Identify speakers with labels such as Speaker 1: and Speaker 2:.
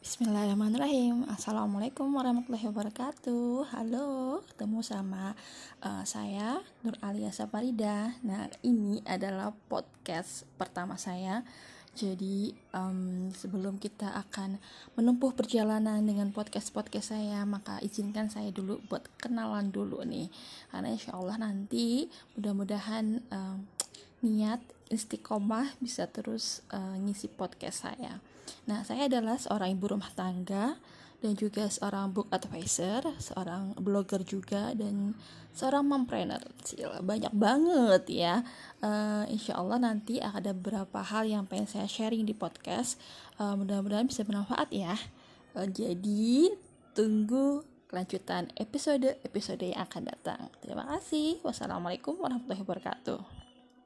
Speaker 1: Bismillahirrahmanirrahim. Assalamualaikum warahmatullahi wabarakatuh. Halo, ketemu sama uh, saya Nur Alia Saparida. Nah, ini adalah podcast pertama saya. Jadi, um, sebelum kita akan menempuh perjalanan dengan podcast-podcast saya Maka izinkan saya dulu buat kenalan dulu nih. Karena insya Allah nanti mudah-mudahan um, niat istiqomah bisa terus uh, ngisi podcast saya Nah, saya adalah seorang ibu rumah tangga dan juga seorang book advisor, seorang blogger juga dan seorang mompreneur. Cila, banyak banget ya. Uh, insya Allah nanti ada beberapa hal yang pengen saya sharing di podcast. Uh, mudah-mudahan bisa bermanfaat ya. Uh, jadi tunggu kelanjutan episode-episode yang akan datang. Terima kasih. Wassalamualaikum warahmatullahi wabarakatuh.